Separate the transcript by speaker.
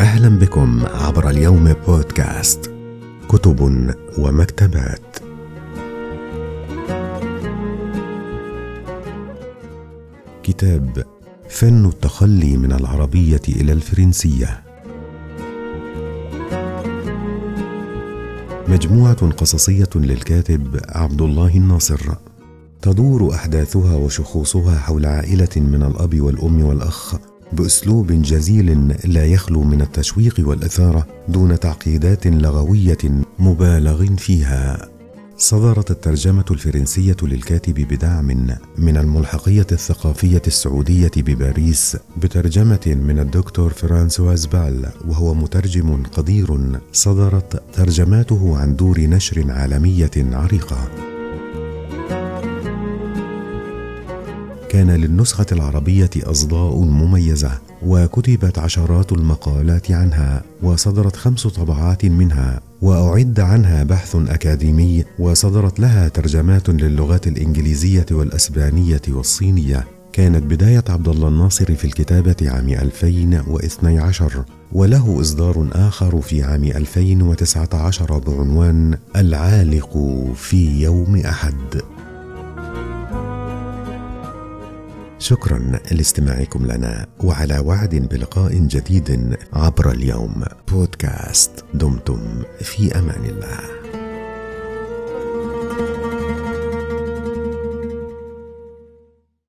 Speaker 1: أهلا بكم عبر اليوم بودكاست كتب ومكتبات. كتاب فن التخلي من العربية إلى الفرنسية. مجموعة قصصية للكاتب عبد الله الناصر. تدور أحداثها وشخوصها حول عائلة من الأب والأم والأخ بأسلوب جزيل لا يخلو من التشويق والإثارة دون تعقيدات لغوية مبالغ فيها. صدرت الترجمة الفرنسية للكاتب بدعم من الملحقية الثقافية السعودية بباريس بترجمة من الدكتور فرانسواز بال وهو مترجم قدير. صدرت ترجماته عن دور نشر عالمية عريقة. كان للنسخة العربية أصداء مميزة وكتبت عشرات المقالات عنها وصدرت خمس طبعات منها وأعد عنها بحث أكاديمي وصدرت لها ترجمات للغات الإنجليزية والأسبانية والصينية. كانت بداية عبد الله الناصر في الكتابة عام 2012 وله إصدار آخر في عام 2019 بعنوان العالق في يوم أحد. شكرا لاستماعكم لنا وعلى وعد بلقاء جديد عبر اليوم. بودكاست دمتم في أمان الله.